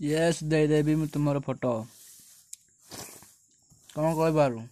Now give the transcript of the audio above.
Yes ଦେଇଦେବି ମୁଁ ତୁମର ଫଟୋ କ'ଣ କହିବାରୁ